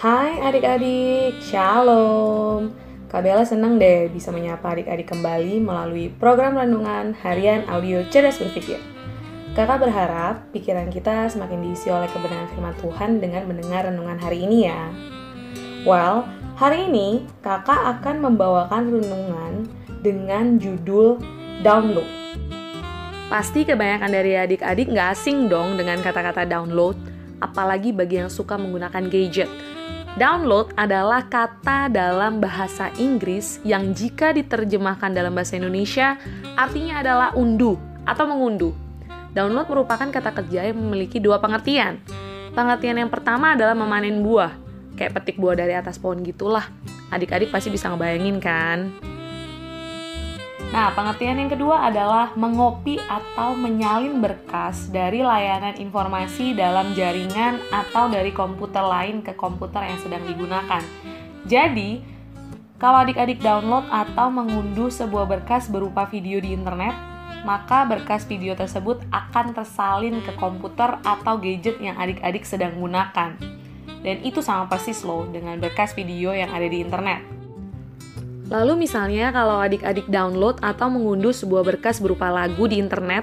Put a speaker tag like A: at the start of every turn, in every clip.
A: Hai adik-adik, Shalom. Kak Bella senang deh bisa menyapa adik-adik kembali melalui program renungan harian audio cerdas berpikir. Kakak berharap pikiran kita semakin diisi oleh kebenaran firman Tuhan dengan mendengar renungan hari ini ya. Well, hari ini kakak akan membawakan renungan dengan judul Download. Pasti kebanyakan dari adik-adik nggak asing dong dengan kata-kata download, apalagi bagi yang suka menggunakan gadget. Download adalah kata dalam bahasa Inggris yang jika diterjemahkan dalam bahasa Indonesia artinya adalah unduh atau mengunduh. Download merupakan kata kerja yang memiliki dua pengertian. Pengertian yang pertama adalah memanen buah, kayak petik buah dari atas pohon gitulah. Adik-adik pasti bisa ngebayangin kan? Nah, pengertian yang kedua adalah mengopi atau menyalin berkas dari layanan informasi dalam jaringan atau dari komputer lain ke komputer yang sedang digunakan. Jadi, kalau adik-adik download atau mengunduh sebuah berkas berupa video di internet, maka berkas video tersebut akan tersalin ke komputer atau gadget yang adik-adik sedang gunakan. Dan itu sama persis loh dengan berkas video yang ada di internet. Lalu misalnya kalau adik-adik download atau mengunduh sebuah berkas berupa lagu di internet,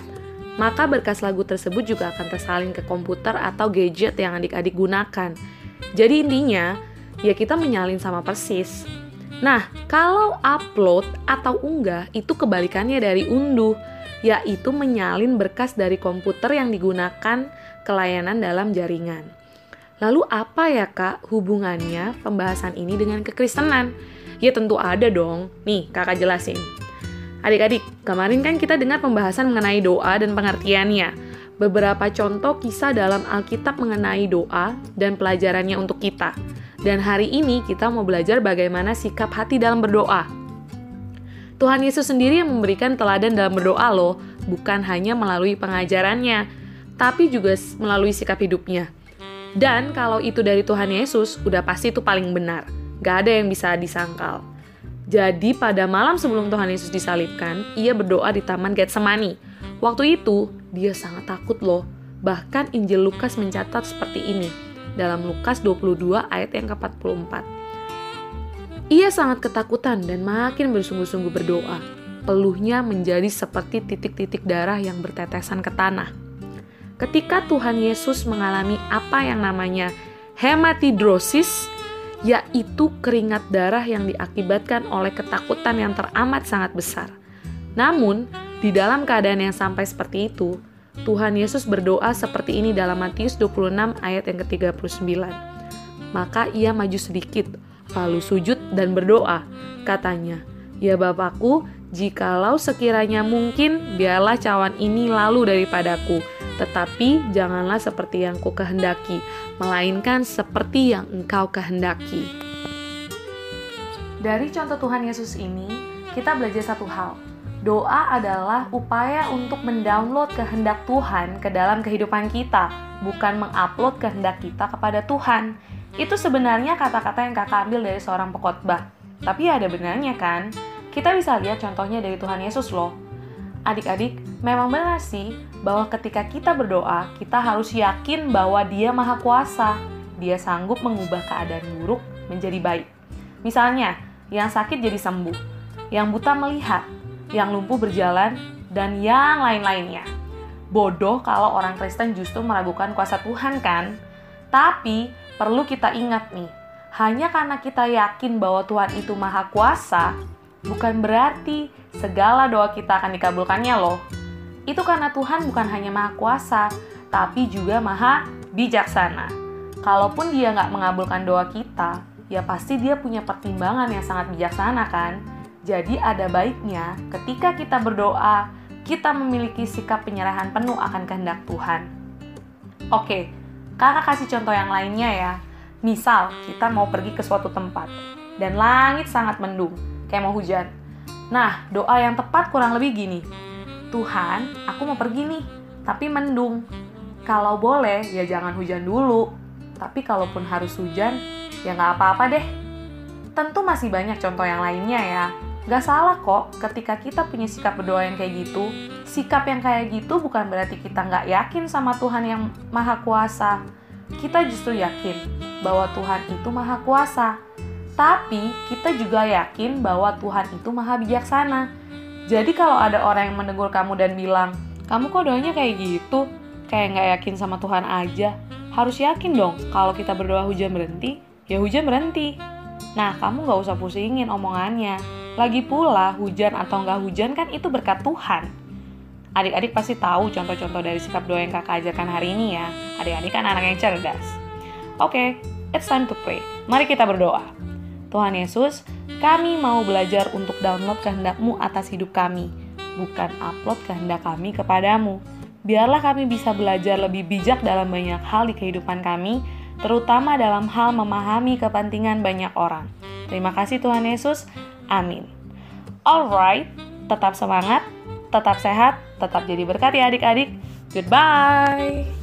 A: maka berkas lagu tersebut juga akan tersalin ke komputer atau gadget yang adik-adik gunakan. Jadi intinya, ya kita menyalin sama persis. Nah, kalau upload atau unggah itu kebalikannya dari unduh, yaitu menyalin berkas dari komputer yang digunakan ke layanan dalam jaringan. Lalu apa ya kak hubungannya pembahasan ini dengan kekristenan? Ya tentu ada dong. Nih, kakak jelasin. Adik-adik, kemarin kan kita dengar pembahasan mengenai doa dan pengertiannya. Beberapa contoh kisah dalam Alkitab mengenai doa dan pelajarannya untuk kita. Dan hari ini kita mau belajar bagaimana sikap hati dalam berdoa. Tuhan Yesus sendiri yang memberikan teladan dalam berdoa loh, bukan hanya melalui pengajarannya, tapi juga melalui sikap hidupnya. Dan kalau itu dari Tuhan Yesus, udah pasti itu paling benar. Gak ada yang bisa disangkal. Jadi pada malam sebelum Tuhan Yesus disalibkan, ia berdoa di Taman Getsemani. Waktu itu, dia sangat takut loh. Bahkan Injil Lukas mencatat seperti ini dalam Lukas 22 ayat yang ke-44. Ia sangat ketakutan dan makin bersungguh-sungguh berdoa. Peluhnya menjadi seperti titik-titik darah yang bertetesan ke tanah. Ketika Tuhan Yesus mengalami apa yang namanya hematidrosis, yaitu keringat darah yang diakibatkan oleh ketakutan yang teramat sangat besar. Namun, di dalam keadaan yang sampai seperti itu, Tuhan Yesus berdoa seperti ini dalam Matius 26 ayat yang ke-39. Maka ia maju sedikit, lalu sujud dan berdoa. Katanya, Ya Bapakku, jikalau sekiranya mungkin, biarlah cawan ini lalu daripadaku tetapi janganlah seperti yang ku kehendaki, melainkan seperti yang engkau kehendaki. Dari contoh Tuhan Yesus ini, kita belajar satu hal. Doa adalah upaya untuk mendownload kehendak Tuhan ke dalam kehidupan kita, bukan mengupload kehendak kita kepada Tuhan. Itu sebenarnya kata-kata yang kakak ambil dari seorang pekotbah. Tapi ada benarnya kan? Kita bisa lihat contohnya dari Tuhan Yesus loh adik-adik, memang benar sih bahwa ketika kita berdoa, kita harus yakin bahwa Dia Maha Kuasa. Dia sanggup mengubah keadaan buruk menjadi baik. Misalnya, yang sakit jadi sembuh, yang buta melihat, yang lumpuh berjalan, dan yang lain-lainnya. Bodoh kalau orang Kristen justru meragukan kuasa Tuhan kan? Tapi perlu kita ingat nih, hanya karena kita yakin bahwa Tuhan itu maha kuasa, bukan berarti segala doa kita akan dikabulkannya loh. Itu karena Tuhan bukan hanya maha kuasa, tapi juga maha bijaksana. Kalaupun dia nggak mengabulkan doa kita, ya pasti dia punya pertimbangan yang sangat bijaksana kan? Jadi ada baiknya ketika kita berdoa, kita memiliki sikap penyerahan penuh akan kehendak Tuhan. Oke, kakak kasih contoh yang lainnya ya. Misal, kita mau pergi ke suatu tempat, dan langit sangat mendung, kayak mau hujan. Nah, doa yang tepat kurang lebih gini. Tuhan, aku mau pergi nih, tapi mendung. Kalau boleh, ya jangan hujan dulu. Tapi kalaupun harus hujan, ya nggak apa-apa deh. Tentu masih banyak contoh yang lainnya ya. Gak salah kok ketika kita punya sikap berdoa yang kayak gitu. Sikap yang kayak gitu bukan berarti kita nggak yakin sama Tuhan yang maha kuasa. kita justru yakin bahwa Tuhan itu maha kuasa. Tapi kita juga yakin bahwa Tuhan itu maha bijaksana. Jadi kalau ada orang yang menegur kamu dan bilang, kamu kok doanya kayak gitu? Kayak nggak yakin sama Tuhan aja. Harus yakin dong kalau kita berdoa hujan berhenti, ya hujan berhenti. Nah, kamu nggak usah pusingin omongannya. Lagi pula, hujan atau nggak hujan kan itu berkat Tuhan. Adik-adik pasti tahu contoh-contoh dari sikap doa yang kakak ajarkan hari ini ya. Adik-adik kan anak yang cerdas. Oke, okay, it's time to pray. Mari kita berdoa. Tuhan Yesus, kami mau belajar untuk download kehendakmu atas hidup kami, bukan upload kehendak kami kepadamu. Biarlah kami bisa belajar lebih bijak dalam banyak hal di kehidupan kami, terutama dalam hal memahami kepentingan banyak orang. Terima kasih Tuhan Yesus. Amin. Alright, tetap semangat, tetap sehat, tetap jadi berkat ya adik-adik. Goodbye.